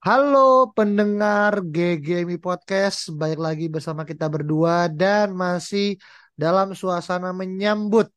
Halo pendengar GGMI Podcast, baik lagi bersama kita berdua dan masih dalam suasana menyambut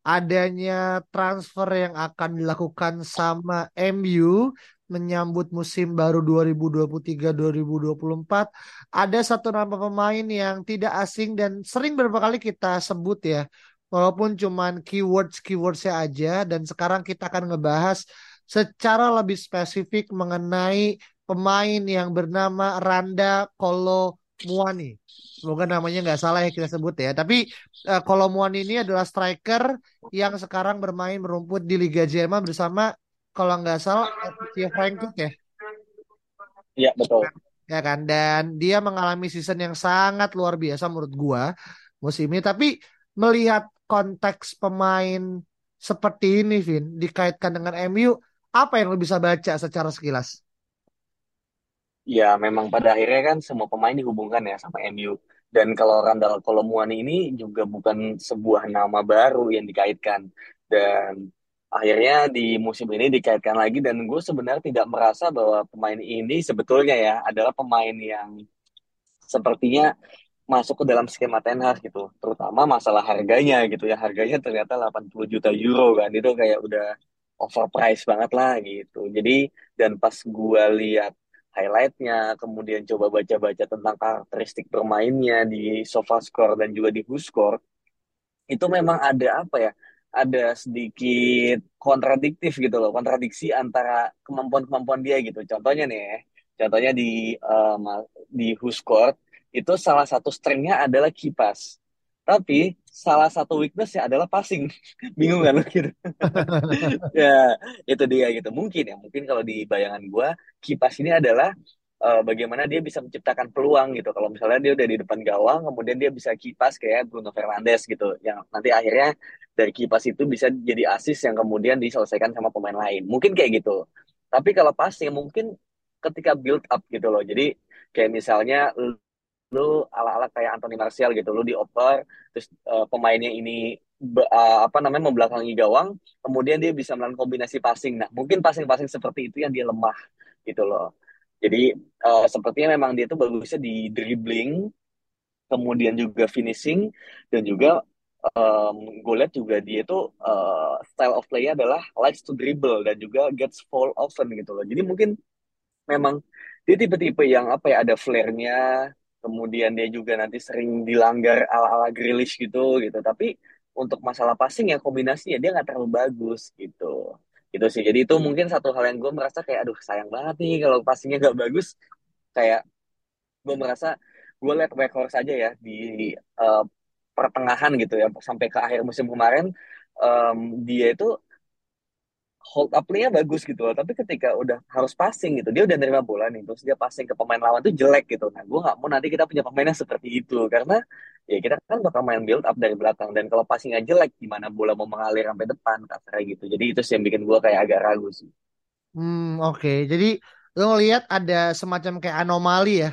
adanya transfer yang akan dilakukan sama MU menyambut musim baru 2023-2024 ada satu nama pemain yang tidak asing dan sering beberapa kali kita sebut ya walaupun cuman keywords keywordsnya aja dan sekarang kita akan ngebahas secara lebih spesifik mengenai pemain yang bernama Randa Kolo Muani. Semoga namanya nggak salah ya kita sebut ya. Tapi uh, Kolo Muani ini adalah striker yang sekarang bermain merumput di Liga Jerman bersama kalau nggak salah FC Frankfurt ya. Iya betul. Ya kan. Dan dia mengalami season yang sangat luar biasa menurut gua musim ini. Tapi melihat konteks pemain seperti ini, Vin, dikaitkan dengan MU, apa yang lo bisa baca secara sekilas? Ya memang pada akhirnya kan semua pemain dihubungkan ya sama MU. Dan kalau Randall Kolomuani ini juga bukan sebuah nama baru yang dikaitkan. Dan akhirnya di musim ini dikaitkan lagi dan gue sebenarnya tidak merasa bahwa pemain ini sebetulnya ya adalah pemain yang sepertinya masuk ke dalam skema Ten Hag gitu. Terutama masalah harganya gitu ya. Harganya ternyata 80 juta euro kan. Itu kayak udah overpriced banget lah gitu. Jadi dan pas gue lihat highlightnya, kemudian coba baca-baca tentang karakteristik bermainnya di SofaScore dan juga di WhoScore, itu memang ada apa ya? Ada sedikit kontradiktif gitu loh, kontradiksi antara kemampuan-kemampuan dia gitu. Contohnya nih, ya, contohnya di um, di WhoScore itu salah satu strengthnya adalah kipas. Tapi salah satu weaknessnya adalah passing. Bingung kan gitu? ya, itu dia gitu. Mungkin ya, mungkin kalau di bayangan gue, kipas ini adalah uh, bagaimana dia bisa menciptakan peluang gitu. Kalau misalnya dia udah di depan gawang, kemudian dia bisa kipas kayak Bruno Fernandes gitu. Yang nanti akhirnya dari kipas itu bisa jadi asis yang kemudian diselesaikan sama pemain lain. Mungkin kayak gitu. Tapi kalau passing mungkin ketika build up gitu loh. Jadi kayak misalnya lu ala-ala kayak Anthony Martial gitu. Lu dioper terus uh, pemainnya ini uh, apa namanya membelakangi gawang kemudian dia bisa melakukan kombinasi passing. Nah mungkin passing-passing seperti itu yang dia lemah gitu loh. Jadi uh, sepertinya memang dia tuh bagusnya di dribbling kemudian juga finishing dan juga um, gue lihat juga dia itu uh, style of play adalah likes to dribble dan juga gets fall often gitu loh. Jadi mungkin memang dia tipe-tipe yang apa ya ada flare-nya kemudian dia juga nanti sering dilanggar ala-ala Grealish gitu gitu. Tapi untuk masalah passing ya kombinasinya dia nggak terlalu bagus gitu. Gitu sih. Jadi itu mungkin satu hal yang gue merasa kayak aduh sayang banget nih kalau passingnya nggak bagus. Kayak gue merasa gue liat Weghorst saja ya di uh, pertengahan gitu ya sampai ke akhir musim kemarin um, dia itu hold up play-nya bagus gitu loh. Tapi ketika udah harus passing gitu, dia udah nerima bola nih, terus dia passing ke pemain lawan tuh jelek gitu. Nah, gue nggak mau nanti kita punya pemainnya seperti itu karena ya kita kan bakal main build up dari belakang dan kalau passingnya jelek, gimana bola mau mengalir sampai depan kasarnya gitu. Jadi itu sih yang bikin gue kayak agak ragu sih. Hmm, oke. Okay. Jadi lo ngelihat ada semacam kayak anomali ya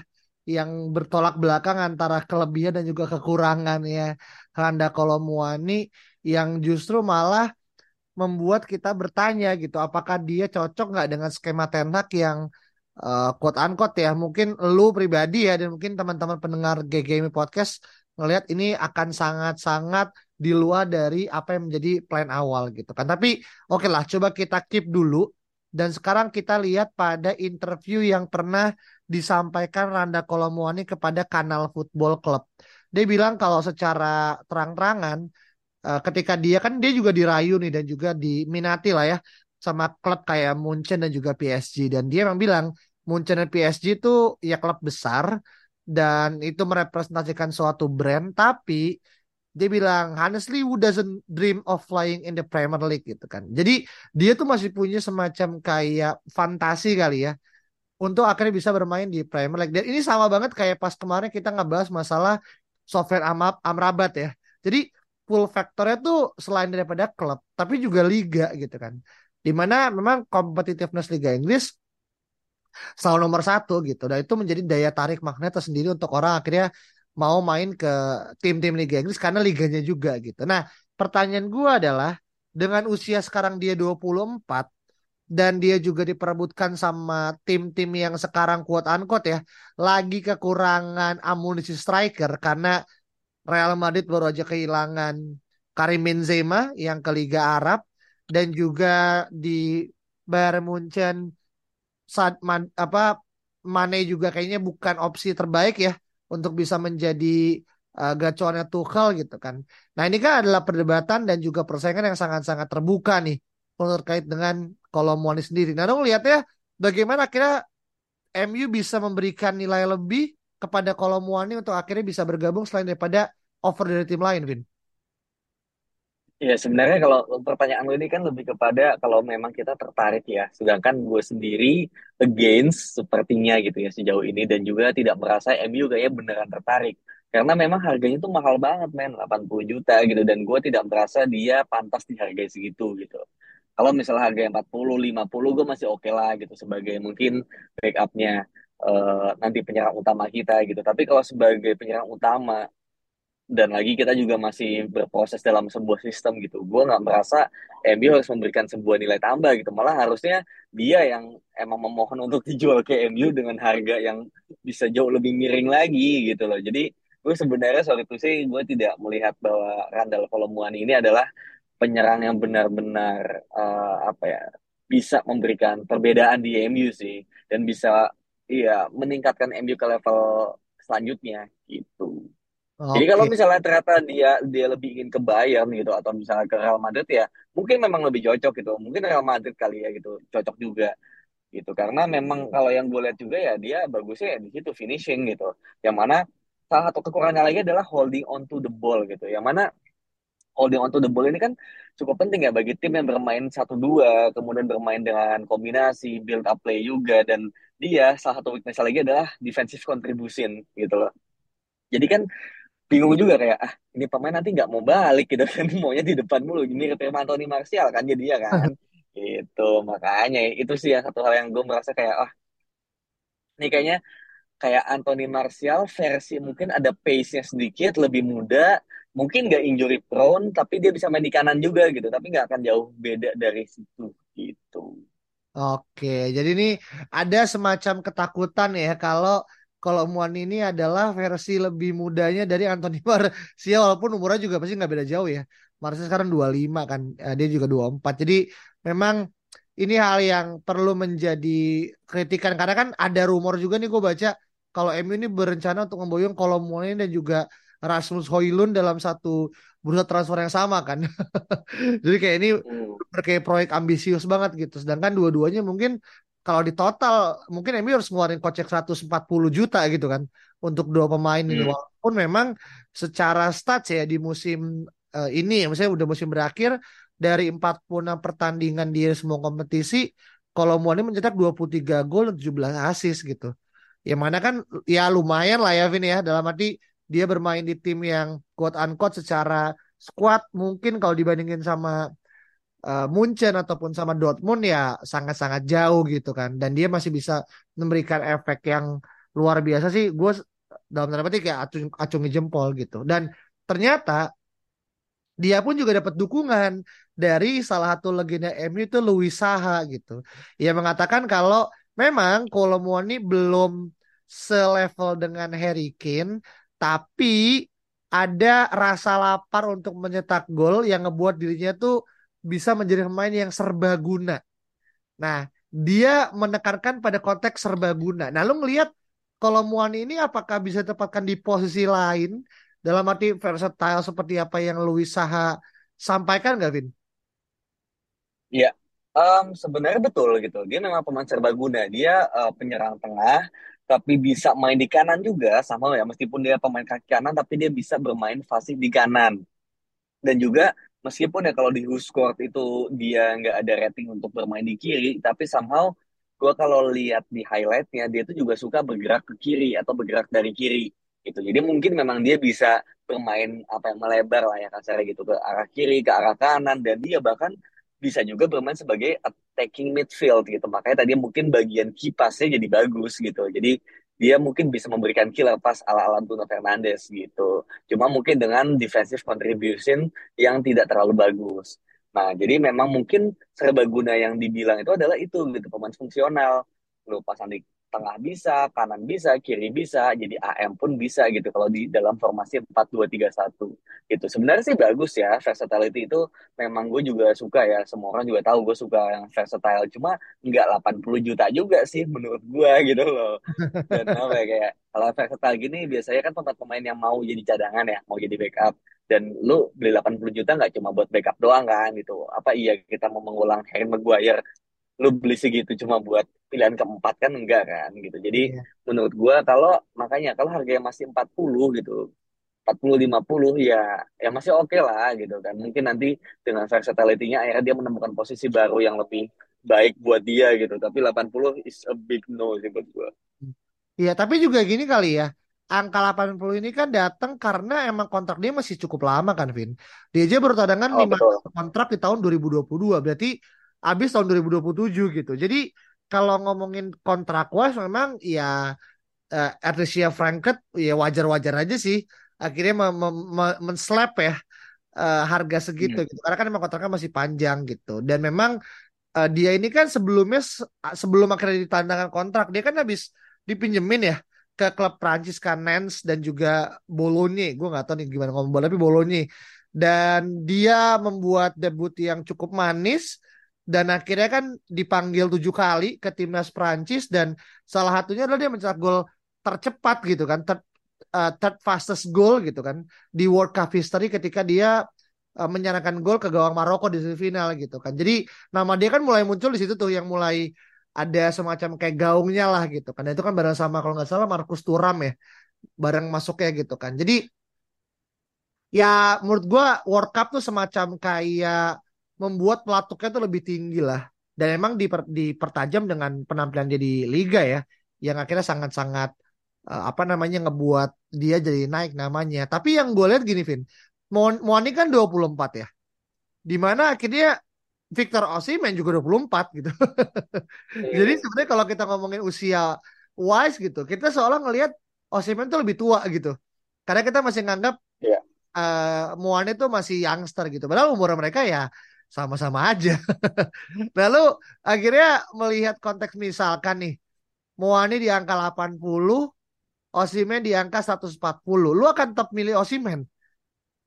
yang bertolak belakang antara kelebihan dan juga kekurangan ya Randa Kolomuani yang justru malah membuat kita bertanya gitu apakah dia cocok nggak dengan skema Ten yang uh, quote unquote ya mungkin lu pribadi ya dan mungkin teman-teman pendengar GGMI podcast ngelihat ini akan sangat-sangat di luar dari apa yang menjadi plan awal gitu kan tapi oke okay lah coba kita keep dulu dan sekarang kita lihat pada interview yang pernah disampaikan Randa Kolomuani kepada kanal Football Club. Dia bilang kalau secara terang-terangan uh, ketika dia kan dia juga dirayu nih dan juga diminati lah ya sama klub kayak Munchen dan juga PSG dan dia memang bilang Munchen dan PSG itu ya klub besar dan itu merepresentasikan suatu brand tapi dia bilang honestly who doesn't dream of flying in the Premier League gitu kan. Jadi dia tuh masih punya semacam kayak fantasi kali ya untuk akhirnya bisa bermain di Premier League. Dan ini sama banget kayak pas kemarin kita ngebahas masalah Amab Amrabat ya. Jadi pull faktornya tuh selain daripada klub tapi juga liga gitu kan. Di mana memang competitiveness Liga Inggris selalu nomor satu gitu. Dan itu menjadi daya tarik magnet tersendiri untuk orang akhirnya mau main ke tim-tim Liga Inggris karena liganya juga gitu. Nah, pertanyaan gue adalah dengan usia sekarang dia 24 dan dia juga diperebutkan sama tim-tim yang sekarang kuat unquote ya lagi kekurangan amunisi striker karena Real Madrid baru aja kehilangan Karim Benzema yang ke Liga Arab dan juga di Bayern Munchen saat man, apa Mane juga kayaknya bukan opsi terbaik ya untuk bisa menjadi uh, gacuannya Tuchel gitu kan. Nah ini kan adalah perdebatan dan juga persaingan yang sangat-sangat terbuka nih terkait dengan Kolomwani sendiri. Nah, dong lihat ya bagaimana akhirnya MU bisa memberikan nilai lebih kepada Kolomwani untuk akhirnya bisa bergabung selain daripada offer dari tim lain, Vin. Ya sebenarnya kalau pertanyaan lo ini kan lebih kepada kalau memang kita tertarik ya. Sedangkan gue sendiri against sepertinya gitu ya sejauh ini dan juga tidak merasa MU kayaknya beneran tertarik. Karena memang harganya tuh mahal banget men, 80 juta gitu dan gue tidak merasa dia pantas dihargai segitu gitu. Kalau misalnya harga 40, 50 gue masih oke okay lah gitu sebagai mungkin backupnya uh, nanti penyerang utama kita gitu. Tapi kalau sebagai penyerang utama dan lagi kita juga masih berproses dalam sebuah sistem gitu. Gue nggak merasa MU harus memberikan sebuah nilai tambah gitu. Malah harusnya dia yang emang memohon untuk dijual ke MU dengan harga yang bisa jauh lebih miring lagi gitu loh. Jadi gue sebenarnya soal itu sih gue tidak melihat bahwa Randall Kolomuani ini adalah penyerang yang benar-benar uh, apa ya bisa memberikan perbedaan di MU sih dan bisa iya meningkatkan MU ke level selanjutnya gitu. Okay. Jadi kalau misalnya ternyata dia dia lebih ingin ke Bayern gitu atau misalnya ke Real Madrid ya mungkin memang lebih cocok gitu. Mungkin Real Madrid kali ya gitu cocok juga gitu karena memang kalau yang gue lihat juga ya dia bagusnya ya di situ finishing gitu. Yang mana salah satu kekurangannya lagi adalah holding on to the ball gitu. Yang mana holding on to the ball ini kan cukup penting ya bagi tim yang bermain satu dua kemudian bermain dengan kombinasi build up play juga dan dia salah satu weakness lagi adalah defensive contribution gitu loh jadi kan bingung juga kayak ah ini pemain nanti nggak mau balik gitu kan maunya di depan mulu. Ini kayak Anthony Martial kan jadi ya kan. Itu makanya itu sih yang satu hal yang gue merasa kayak ah ini kayaknya kayak Anthony Martial versi mungkin ada pace-nya sedikit lebih muda mungkin nggak injury prone tapi dia bisa main di kanan juga gitu tapi nggak akan jauh beda dari situ gitu. Oke, jadi ini ada semacam ketakutan ya kalau kalau Muan ini adalah versi lebih mudanya dari Anthony Martial walaupun umurnya juga pasti nggak beda jauh ya. Martial sekarang 25 kan, eh, dia juga 24. Jadi memang ini hal yang perlu menjadi kritikan karena kan ada rumor juga nih gue baca kalau MU ini berencana untuk memboyong Kolomwani dan juga Rasmus Hoylund dalam satu bursa transfer yang sama kan. Jadi kayak ini hmm. kayak proyek ambisius banget gitu. Sedangkan dua-duanya mungkin kalau di total mungkin MU harus ngeluarin kocek 140 juta gitu kan untuk dua pemain hmm. ini. Walaupun memang secara stats ya di musim uh, ini misalnya udah musim berakhir dari 46 pertandingan di semua kompetisi kalau Muani mencetak 23 gol dan 17 assist gitu. Yang mana kan ya lumayan lah ya Vin ya dalam arti dia bermain di tim yang quote unquote secara squad mungkin kalau dibandingin sama uh, Munchen ataupun sama Dortmund ya sangat-sangat jauh gitu kan. Dan dia masih bisa memberikan efek yang luar biasa sih. Gue dalam tanda petik ya acung, acungi jempol gitu. Dan ternyata dia pun juga dapat dukungan dari salah satu legenda MU itu Luis Saha gitu. Ia mengatakan kalau memang Kolomuani belum selevel dengan Harry Kane, tapi ada rasa lapar untuk mencetak gol yang ngebuat dirinya tuh bisa menjadi pemain yang serbaguna. Nah, dia menekankan pada konteks serbaguna. Nah, lu ngelihat kalau Muani ini apakah bisa ditempatkan di posisi lain dalam arti versatile seperti apa yang Luis Saha sampaikan nggak, Vin? Iya, um, sebenarnya betul gitu. Dia memang pemain serbaguna. Dia uh, penyerang tengah, tapi bisa main di kanan juga sama ya meskipun dia pemain kaki kanan tapi dia bisa bermain fasih di kanan dan juga meskipun ya kalau di Huskort itu dia nggak ada rating untuk bermain di kiri tapi somehow gue kalau lihat di highlightnya dia tuh juga suka bergerak ke kiri atau bergerak dari kiri gitu. Jadi mungkin memang dia bisa bermain apa yang melebar lah ya kasarnya gitu ke arah kiri ke arah kanan dan dia bahkan bisa juga bermain sebagai attacking midfield gitu. Makanya tadi mungkin bagian kipasnya jadi bagus gitu. Jadi dia mungkin bisa memberikan killer pass ala-ala Bruno Fernandes gitu. Cuma mungkin dengan defensive contribution yang tidak terlalu bagus. Nah, jadi memang mungkin serbaguna yang dibilang itu adalah itu gitu, pemain fungsional. Lu pasang di tengah bisa, kanan bisa, kiri bisa, jadi AM pun bisa gitu kalau di dalam formasi empat dua tiga satu Gitu. Sebenarnya sih bagus ya, versatility itu memang gue juga suka ya. Semua orang juga tahu gue suka yang versatile. Cuma nggak 80 juta juga sih menurut gue gitu loh. Dan apa ya, kayak kalau versatile gini biasanya kan pemain-pemain yang mau jadi cadangan ya, mau jadi backup. Dan lu beli 80 juta nggak cuma buat backup doang kan gitu. Apa iya kita mau mengulang Harry Maguire lu beli segitu cuma buat pilihan keempat kan enggak kan gitu. Jadi Iya. menurut gua kalau makanya kalau harganya masih 40 gitu, empat puluh lima puluh ya ya masih oke lah gitu kan. Mungkin nanti dengan versatility-nya akhirnya dia menemukan posisi baru yang lebih baik buat dia gitu. Tapi 80 is a big no sih buat gua. Iya, tapi juga gini kali ya. Angka 80 ini kan datang karena emang kontrak dia masih cukup lama kan, Vin. Dia aja baru cadangan Oh 5 betul. kontrak di tahun 2022. Berarti habis tahun 2027 gitu. Jadi kalau ngomongin kontrak wise memang ya eh, Ernest Franket ya wajar-wajar aja sih. Akhirnya me- me- me- men-slap ya eh, harga segitu Hmm. gitu. Karena kan emang kontraknya masih panjang gitu. Dan memang eh, dia ini kan sebelumnya se- sebelum akhirnya ditandakan kontrak dia kan habis dipinjemin ya ke klub Prancis kan Nantes dan juga Bologne gue nggak tahu nih gimana ngomong bola tapi Bologne dan dia membuat debut yang cukup manis dan akhirnya kan dipanggil tujuh kali ke timnas Prancis dan salah satunya adalah dia mencetak gol tercepat gitu kan third, uh, third fastest goal gitu kan di World Cup history ketika dia uh, menyerahkan gol ke gawang Maroko di semifinal gitu kan. Jadi nama dia kan mulai muncul di situ tuh yang mulai ada semacam kayak gaungnya lah gitu kan. Dan itu kan bareng sama kalau nggak salah Markus Thuram ya, bareng masuknya gitu kan. Jadi ya menurut gua World Cup tuh semacam kayak membuat pelatuknya tuh lebih tinggi lah. Dan emang diper, dipertajam dengan penampilan dia di liga ya, yang akhirnya sangat-sangat eh, apa namanya ngebuat dia jadi naik namanya. Tapi yang gue lihat gini, Vin, Mo- Moani kan 24 ya. Di mana akhirnya Victor Osimhen juga 24 gitu. Jadi Iya. sebenarnya kalau kita ngomongin usia wise gitu, kita seolah ngelihat Osimhen tuh lebih tua gitu. Karena kita masih nganggap Iya. eh Moane tuh masih youngster gitu. Padahal umur mereka ya sama-sama aja. Lalu akhirnya melihat konteks misalkan nih, Moane di angka 80, Osimhen di angka 140. Lu akan tetap milih Osimhen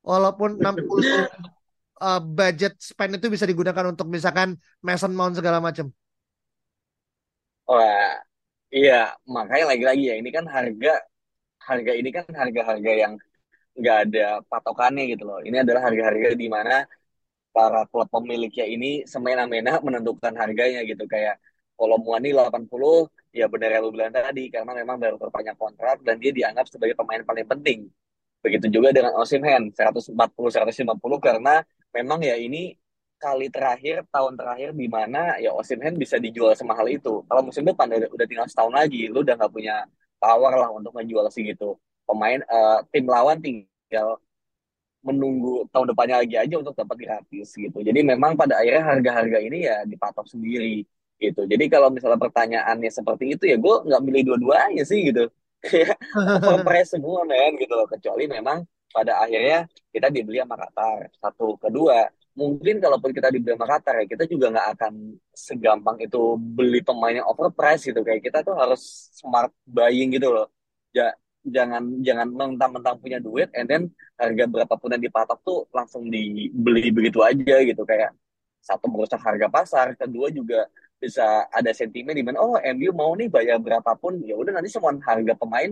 walaupun 60 eh, budget spend itu bisa digunakan untuk misalkan Mason Mount segala macam. Wah, iya makanya lagi-lagi ya ini kan harga harga ini kan harga-harga yang nggak ada patokannya gitu loh. Ini adalah harga-harga di mana para klub pemiliknya ini semena-mena menentukan harganya gitu kayak kalau Muani 80 ya benar yang lu bilang tadi karena memang baru perpanjang kontrak dan dia dianggap sebagai pemain paling penting. Begitu juga dengan Osimhen 140 150 karena memang ya ini kali terakhir tahun terakhir di mana ya Osimhen bisa dijual semahal itu. Kalau musim depan udah, udah tinggal setahun lagi, lu udah nggak punya power lah untuk ngejual segitu. Pemain eh, tim lawan tinggal menunggu tahun depannya lagi aja untuk dapat gratis gitu. Jadi memang pada akhirnya harga-harga ini ya dipatok sendiri gitu. Jadi kalau misalnya pertanyaannya seperti itu ya gue nggak milih dua-duanya sih gitu. Overprice semua men gitu loh. Kecuali memang pada akhirnya kita dibeli sama Qatar. Satu. Kedua, mungkin kalaupun kita dibeli sama Qatar ya kita juga nggak akan segampang itu beli pemain yang overprice gitu. Kayak kita tuh harus smart buying gitu loh. Ja- jangan jangan mentang-mentang punya duit and then harga berapapun yang dipatok tuh langsung dibeli begitu aja gitu. Kayak satu merusak harga pasar kedua juga bisa ada sentimen di mana oh MU mau nih bayar berapapun ya udah nanti semua harga pemain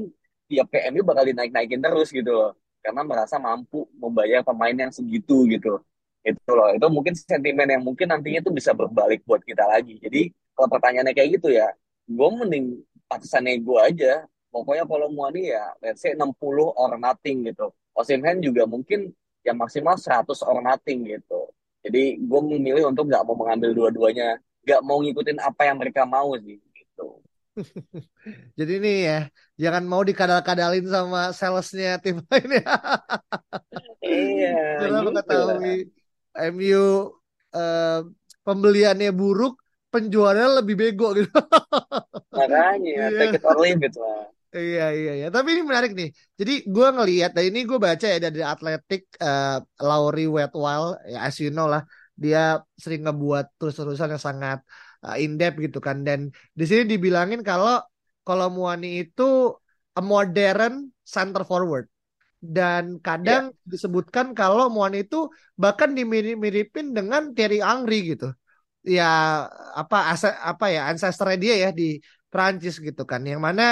tiap ke MU bakal dinaik-naikin terus gitu loh. Karena merasa mampu membayar pemain yang segitu gitu. Itu loh itu mungkin sentimen yang mungkin nantinya tuh bisa berbalik buat kita lagi. Jadi kalau pertanyaannya kayak gitu ya gue mending atasan ego aja. Pokoknya kalau Muani ya, let's say 60 or nothing gitu. Osimhen juga mungkin yang maksimal 100 or nothing gitu. Jadi gue memilih untuk nggak mau mengambil dua-duanya, nggak mau ngikutin apa yang mereka mau sih gitu. Jadi ini ya, jangan mau dikadal-kadalin sama salesnya tim lain ya. Iya, Karena gitu lah. mengetahui MU eh, pembeliannya buruk, penjualannya lebih bego gitu. Makanya, take Iya. it or leave it lah. Iya iya iya. Tapi ini menarik nih. Jadi gue ngelihat, dan ini gue baca ya dari Atletik uh, Laurie Wetwell, ya as you know lah, dia sering ngebuat tulisan-tulisan yang sangat uh, in-depth gitu kan. Dan di sini dibilangin kalau kalau Muani itu a modern center forward. Dan kadang Ya, disebutkan kalau Muani itu bahkan dimirip-miripin dengan Thierry Henry gitu. Ya apa ase, apa ya ancestor dia ya di Prancis gitu kan. Yang mana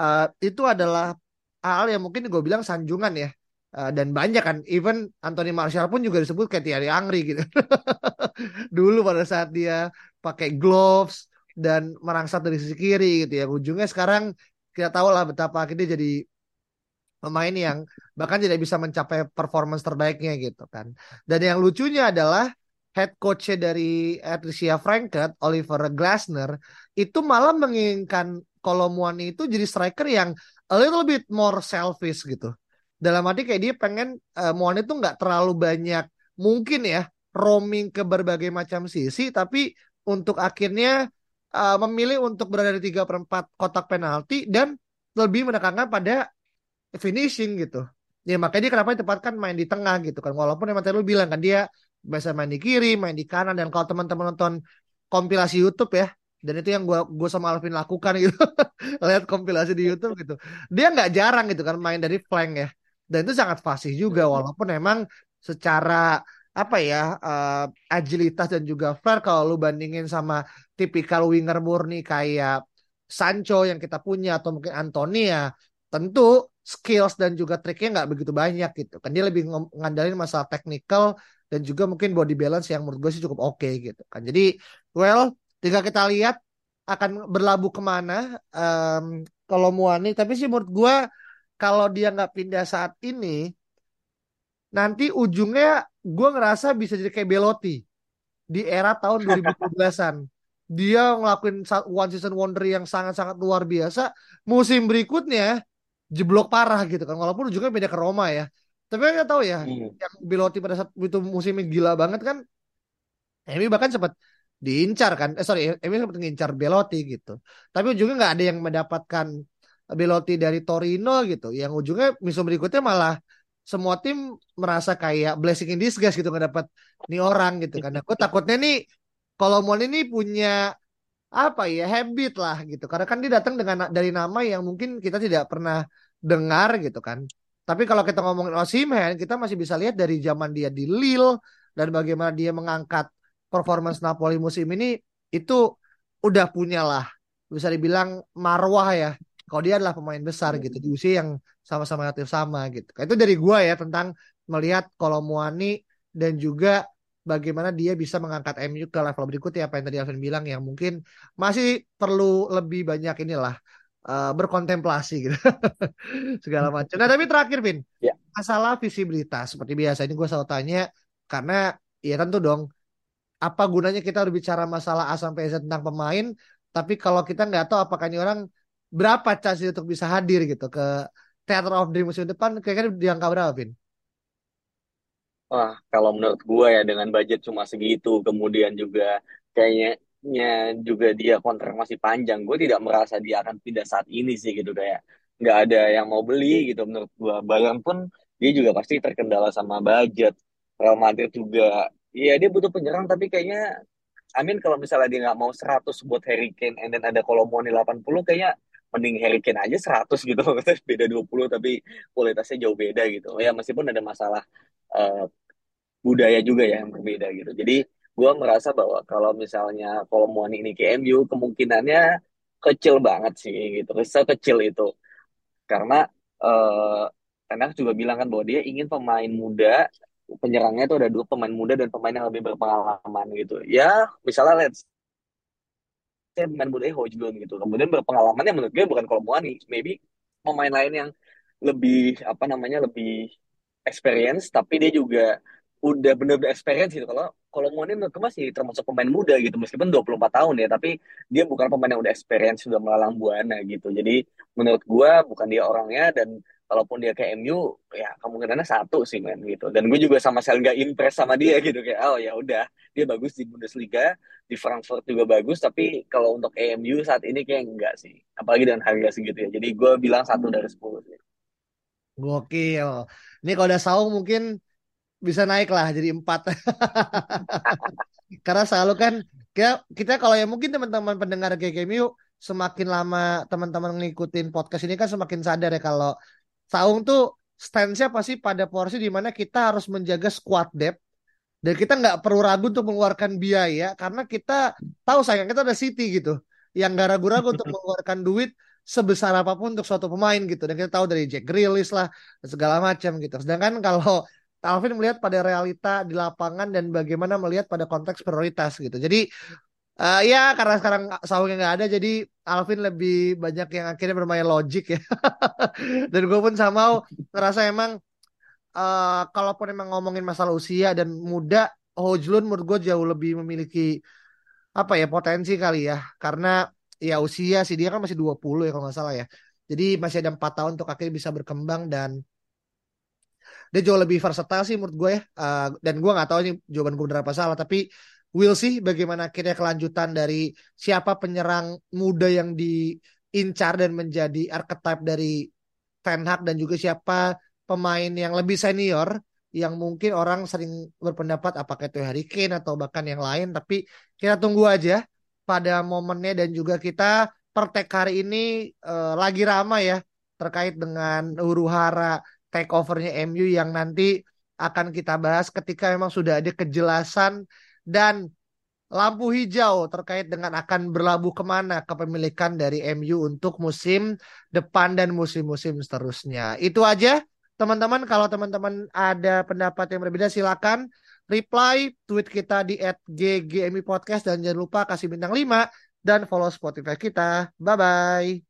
uh, itu adalah hal yang mungkin gue bilang sanjungan ya. Uh, dan banyak kan, even Anthony Martial pun juga disebut kayak Thierry Henry gitu. Dulu pada saat dia pakai gloves dan merangsat dari sisi kiri gitu ya. Ujungnya sekarang kita tahu lah betapa akhirnya jadi pemain yang bahkan tidak bisa mencapai performance terbaiknya gitu kan. Dan yang lucunya adalah head coach dari Patricia Frankfurt, Oliver Glasner, itu malah menginginkan Kolomuani itu jadi striker yang a little bit more selfish gitu. Dalam arti kayak dia pengen uh, Muani itu nggak terlalu banyak mungkin ya roaming ke berbagai macam sisi, tapi untuk akhirnya uh, memilih untuk berada di tiga perempat kotak penalti dan lebih menekankan pada finishing gitu. Ya makanya dia kenapa ditempatkan main di tengah gitu kan. Walaupun emang tadi lu bilang kan dia biasa main di kiri, main di kanan dan kalau teman-teman nonton kompilasi YouTube ya dan itu yang gua gua sama Alvin lakukan gitu. Lihat kompilasi di YouTube gitu. Dia nggak jarang gitu kan main dari flank ya. Dan itu sangat fasih juga walaupun emang secara apa ya uh, agilitas dan juga flair kalau lu bandingin sama tipikal winger murni kayak Sancho yang kita punya atau mungkin Antonia tentu skills dan juga triknya nggak begitu banyak gitu kan. Dia lebih ngandalin masalah technical dan juga mungkin body balance yang menurut gue sih cukup oke okay, gitu kan. Jadi well tinggal kita lihat akan berlabuh ke mana um, kalau Muani. Tapi sih menurut gue kalau dia nggak pindah saat ini nanti ujungnya gue ngerasa bisa jadi kayak Belotti di era tahun 2012-an dia ngelakuin one season wonder yang sangat-sangat luar biasa. Musim berikutnya jeblok parah gitu kan. Walaupun ujungnya beda ke Roma ya. Tapi kan nggak tahu ya hmm. yang Belotti pada saat itu musimnya gila banget kan Emi bahkan sempat diincar kan? Eh sorry Emi sempat ngincar Belotti gitu. Tapi ujungnya nggak ada yang mendapatkan Belotti dari Torino gitu. Yang ujungnya musim berikutnya malah semua tim merasa kayak blessing in disguise gitu nggak dapat nih orang gitu karena aku takutnya nih kalau Mon ini punya apa ya habit lah gitu. Karena kan dia datang dengan dari nama yang mungkin kita tidak pernah dengar gitu kan. Tapi kalau kita ngomongin Osimhen kita masih bisa lihat dari zaman dia di Lille dan bagaimana dia mengangkat performance Napoli musim ini itu udah punya lah bisa dibilang marwah ya kalau dia adalah pemain besar gitu di usia yang sama-sama relatif sama gitu. Itu dari gua ya tentang melihat Muani dan juga bagaimana dia bisa mengangkat MU ke level berikutnya apa yang tadi Alvin bilang yang mungkin masih perlu lebih banyak inilah uh, berkontemplasi gitu. Segala macam. Nah tapi terakhir Vin ya. masalah visibilitas. Seperti biasa ini gue selalu tanya karena ya tentu dong apa gunanya kita berbicara masalah A sampai Z tentang pemain tapi kalau kita nggak tahu apakah ini orang berapa chance untuk bisa hadir gitu ke Theater of Dream musim depan kira-kira di angka berapa Vin? Wah, kalau menurut gue ya dengan budget cuma segitu, kemudian juga kayaknya juga dia kontrak masih panjang, gue tidak merasa dia akan pindah saat ini sih gitu kayak nggak ada yang mau beli gitu menurut gue. Bayern pun dia juga pasti terkendala sama budget. Real Madrid juga, iya dia butuh penyerang tapi kayaknya, Amin kalau misalnya dia nggak mau 100 buat Harry Kane, and then ada Kolomoni 80, kayaknya mending Harry Kane aja 100 gitu, beda 20 tapi kualitasnya jauh beda gitu. Ya meskipun ada masalah uh, budaya juga ya yang berbeda gitu. Jadi gue merasa bahwa kalau misalnya Kolomwani ini ke MU kemungkinannya kecil banget sih gitu, kecil itu karena uh, Enak juga bilang kan bahwa dia ingin pemain muda penyerangnya itu ada dua pemain muda dan pemain yang lebih berpengalaman gitu. Ya misalnya let's saya pemain muda Hojlund gitu. Kemudian berpengalamannya menurut gue bukan Kolomwani maybe pemain lain yang lebih apa namanya lebih experience tapi dia juga udah bener-bener experience gitu. Kalau kalau Mone menurut masih termasuk pemain muda gitu meskipun 24 tahun ya tapi dia bukan pemain yang udah experience sudah melalang buana gitu. Jadi menurut gua bukan dia orangnya dan kalaupun dia ke MU ya kemungkinannya satu sih men gitu. Dan gue juga sama sekali nggak impress sama dia gitu. Kayak oh ya udah dia bagus di Bundesliga di Frankfurt juga bagus tapi kalau untuk MU saat ini kayak enggak sih. Apalagi dengan harga segitu ya. Jadi gue bilang satu dari sepuluh sih. Gokil. Ini kalau udah saung mungkin bisa naik lah jadi empat. Karena selalu kan kita, kita kalau ya mungkin teman-teman pendengar GGMU semakin lama teman-teman ngikutin podcast ini kan semakin sadar ya kalau saung tuh stance-nya pasti pada porsi di mana kita harus menjaga squad depth dan kita nggak perlu ragu untuk mengeluarkan biaya karena kita tahu sayang kita ada City gitu yang gak ragu-ragu untuk mengeluarkan duit sebesar apa pun untuk suatu pemain gitu dan kita tahu dari Jack Grealish lah segala macam gitu sedangkan kalau Alvin melihat pada realita di lapangan dan bagaimana melihat pada konteks prioritas gitu. Jadi uh, ya karena sekarang Saungnya nggak ada, jadi Alvin lebih banyak yang akhirnya bermain logik ya. dan gue pun sama ngerasa emang uh, kalaupun emang ngomongin masalah usia dan muda, Hojlun menurut gue jauh lebih memiliki apa ya potensi kali ya, karena ya usia sih dia kan masih 20 ya kalau nggak salah ya. Jadi masih ada empat tahun untuk akhirnya bisa berkembang dan dia jauh lebih versatile sih menurut gue ya. Uh, dan gue nggak tahu ini jawaban gue benar apa salah, tapi will sih bagaimana akhirnya kelanjutan dari siapa penyerang muda yang diincar dan menjadi archetype dari Ten Hag dan juga siapa pemain yang lebih senior yang mungkin orang sering berpendapat apakah itu Harry Kane atau bahkan yang lain. Tapi kita tunggu aja pada momennya dan juga kita pertek hari ini uh, lagi ramai ya terkait dengan huru hara takeovernya MU yang nanti akan kita bahas ketika memang sudah ada kejelasan dan lampu hijau terkait dengan akan berlabuh ke mana kepemilikan dari MU untuk musim depan dan musim-musim seterusnya. Itu aja teman-teman. Kalau teman-teman ada pendapat yang berbeda silakan reply tweet kita di @ggmi podcast dan jangan lupa kasih bintang 5 dan follow Spotify kita. Bye bye.